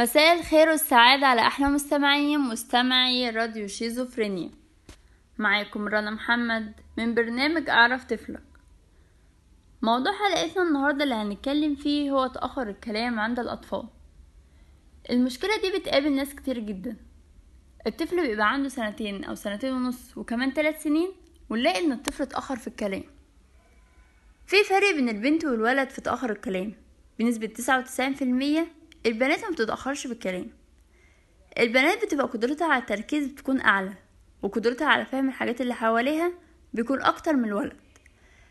مساء الخير والسعادة على أحلى مستمعين مستمعي راديو شيزوفرينيا. معاكم رنا محمد من برنامج أعرف طفلك. موضوع حلقتنا النهاردة اللي هنتكلم فيه هو تأخر الكلام عند الأطفال. المشكلة دي بتقابل ناس كتير جدا. الطفل بيبقى عنده سنتين أو سنتين ونص وكمان ثلاث سنين ونلاقي إن الطفل اتأخر في الكلام. في فرق بين البنت والولد في تأخر الكلام. بنسبة تسعة وتسعين في المية البنات ما بتتأخرش في الكلام. البنات بتبقى قدرتها على التركيز بتكون أعلى وقدرتها على فهم الحاجات اللي حواليها بيكون أكتر من الولد.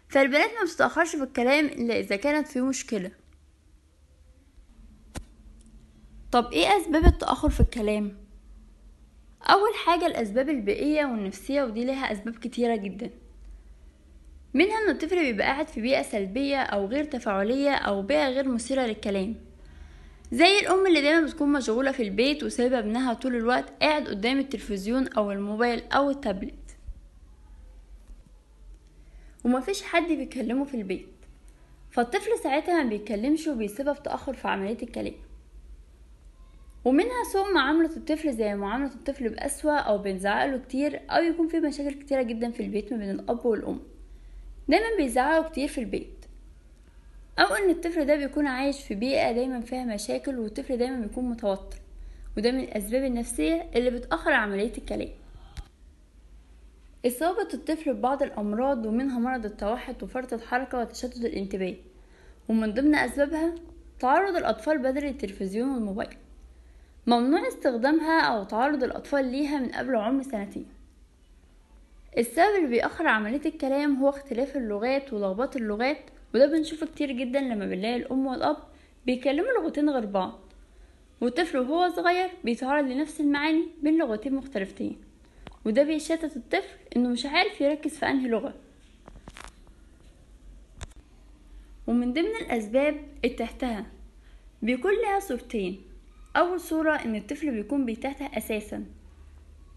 فالبنات ما بتتأخرش في الكلام إلا إذا كانت في مشكلة. طب إيه أسباب التأخر في الكلام؟ أول حاجة الأسباب البيئية والنفسية ودي لها أسباب كتيرة جدا. منها إن الطفل بيبقى قاعد في بيئة سلبية أو غير تفاعلية أو بيئة غير مثيرة للكلام. زي الأم اللي دايما بتكون مشغولة في البيت وسايبة ابنها طول الوقت قاعد قدام التلفزيون أو الموبايل أو التابلت. ومفيش حد بيكلمه في البيت. فالطفل ساعتها ما بيتكلمش وبيسبب تأخر في عملية الكلام. ومنها سوء معاملة الطفل زي معاملة الطفل بأسوأ أو بنزعقله كتير أو يكون في مشاكل كتيرة جدا في البيت ما بين الأب والأم. دايما بيزعقوا كتير في البيت. أو إن الطفل ده بيكون عايش في بيئة دايما فيها مشاكل والطفل دايما بيكون متوتر. وده من الأسباب النفسية اللي بتأخر عملية الكلام. إصابة الطفل ببعض الأمراض ومنها مرض التوحد وفرط الحركة وتشتت الانتباه. ومن ضمن أسبابها تعرض الأطفال بدل للتلفزيون والموبايل. ممنوع استخدامها أو تعرض الأطفال ليها من قبل عمر سنتين. السبب اللي بيأخر عملية الكلام هو اختلاف اللغات ولخبطة اللغات وده بنشوفه كتير جدا لما بنلاقي الأم والأب بيكلموا لغتين غير بعض. والطفل وهو صغير بيتعرض لنفس المعاني بين لغتين مختلفتين. وده بيشتت الطفل إنه مش عارف يركز في أنهي لغة. ومن ضمن الأسباب التهتهة بيكون لها صورتين. أول صورة إن الطفل بيكون بيتهته أساسا.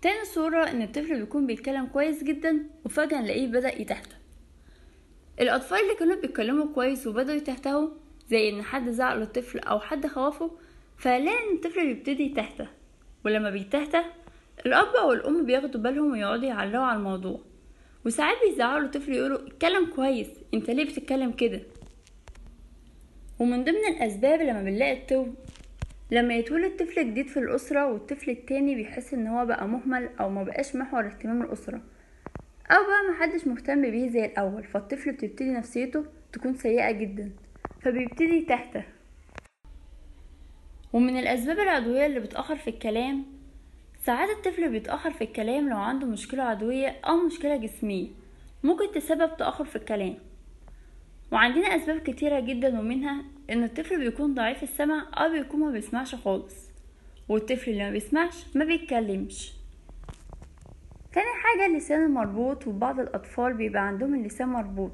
تاني صورة إن الطفل بيكون بيتكلم كويس جدا وفجأة نلاقيه بدأ يتهته. الأطفال اللي كانوا بيتكلموا كويس وبدأوا يتهتهوا زي إن حد زعق للطفل أو حد خوفه فلاقي إن الطفل بيبتدي يتهته. ولما بيتهته الأب أو الأم بياخدوا بالهم ويقعدوا يعلقوا على الموضوع. وساعات بيزعقوا للطفل يقولوا اتكلم كويس أنت ليه بتتكلم كده؟ ومن ضمن الأسباب لما بنلاقي الطفل لما يتولد طفل جديد في الأسرة والطفل التاني بيحس إن هو بقى مهمل أو ما بقاش محور اهتمام الأسرة. أو بقى محدش مهتم بيه زي الأول فالطفل بتبتدي نفسيته تكون سيئة جدا فبيبتدي يتهته ومن الأسباب العضوية اللي بتأخر في الكلام ساعات الطفل بيتأخر في الكلام لو عنده مشكلة عضوية أو مشكلة جسمية ممكن تسبب تأخر في الكلام. وعندنا أسباب كتيرة جدا ومنها إن الطفل بيكون ضعيف السمع أو بيكون ما بيسمعش خالص والطفل اللي ما بيسمعش ما بيتكلمش. تاني حاجة اللسان المربوط وبعض الأطفال بيبقى عندهم اللسان مربوط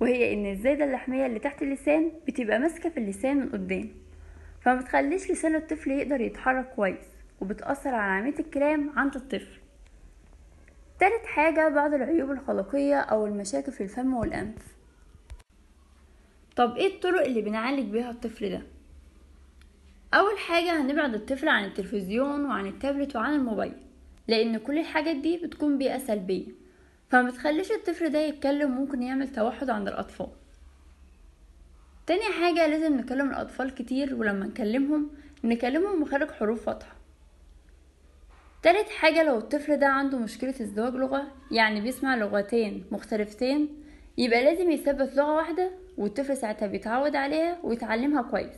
وهي إن الزايدة اللحمية اللي تحت اللسان بتبقى ماسكة في اللسان من قدام فما بتخليش لسان الطفل يقدر يتحرك كويس وبتأثر على عملية الكلام عند الطفل. تالت حاجة بعض العيوب الخلقية أو المشاكل في الفم والأنف. طب إيه الطرق اللي بنعالج بيها الطفل ده؟ أول حاجة هنبعد الطفل عن التلفزيون وعن التابلت وعن الموبايل. لأن كل الحاجات دي بتكون بيئة سلبية. فما بتخليش الطفل ده يتكلم ممكن يعمل توحد عند الأطفال. تاني حاجة لازم نكلم الأطفال كتير ولما نكلمهم نكلمهم مخارج حروف واضحة تالت حاجة لو الطفل ده عنده مشكلة ازدواج لغة يعني بيسمع لغتين مختلفتين يبقى لازم يثبت لغة واحدة والطفل ساعتها بيتعود عليها ويتعلمها كويس.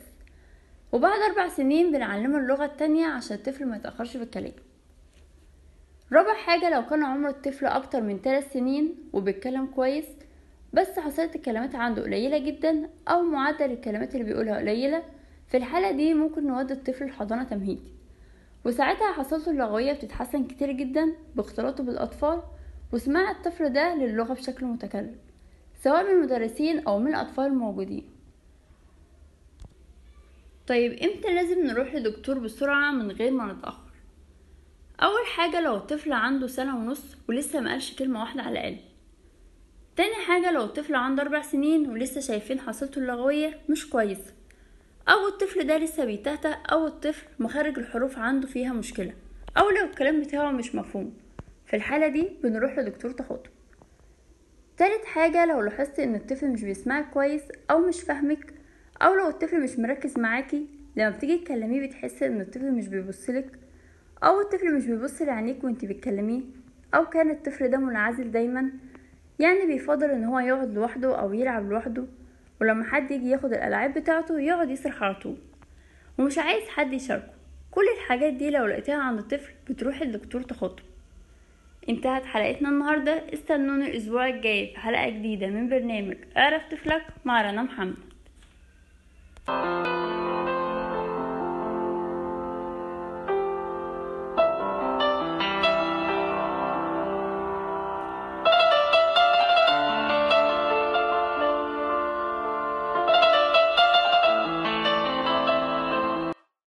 وبعد أربع سنين بنعلمه اللغة التانية عشان الطفل ما يتأخرش في الكلام. رابع حاجة لو كان عمر الطفل أكتر من ثلاث سنين وبيتكلم كويس بس حصلت الكلمات عنده قليلة جدا أو معدل الكلمات اللي بيقولها قليلة في الحالة دي ممكن نودي الطفل الحضانة تمهيدي وساعتها حصلته اللغوية بتتحسن كتير جدا باختلاطه بالأطفال وسماع الطفل ده للغة بشكل متكرر سواء من المدرسين أو من الأطفال الموجودين. طيب إمتى لازم نروح لدكتور بسرعة من غير ما نتأخر؟ أول حاجة لو الطفل عنده سنة ونص ولسه مقالش كلمة واحدة على الأقل. تاني حاجة لو الطفل عنده أربع سنين ولسه شايفين حصيلته اللغوية مش كويسة أو الطفل ده لسه بيتهته أو الطفل مخارج الحروف عنده فيها مشكلة. أو لو الكلام بتاعه مش مفهوم. في الحالة دي بنروح لدكتور تخاطب. تالت حاجة لو لاحظت إن الطفل مش بيسمعك كويس أو مش فاهمك أو لو الطفل مش مركز معاكي لما بتيجي تكلميه بتحس إن الطفل مش بيبصلك أو الطفل مش بيبص لعينيك وانتي بتكلميه أو كان الطفل ده منعزل دايما يعني بيفضل إن هو يقعد لوحده أو يلعب لوحده ولما حد يجي ياخد الألعاب بتاعته يقعد يصرخ على طول. ومش عايز حد يشاركه. كل الحاجات دي لو لقيتها عند الطفل بتروح الدكتور تخاطب انتهت حلقتنا النهاردة. استنوني الأسبوع الجاي في حلقة جديدة من برنامج أعرف طفلك مع رنا محمد.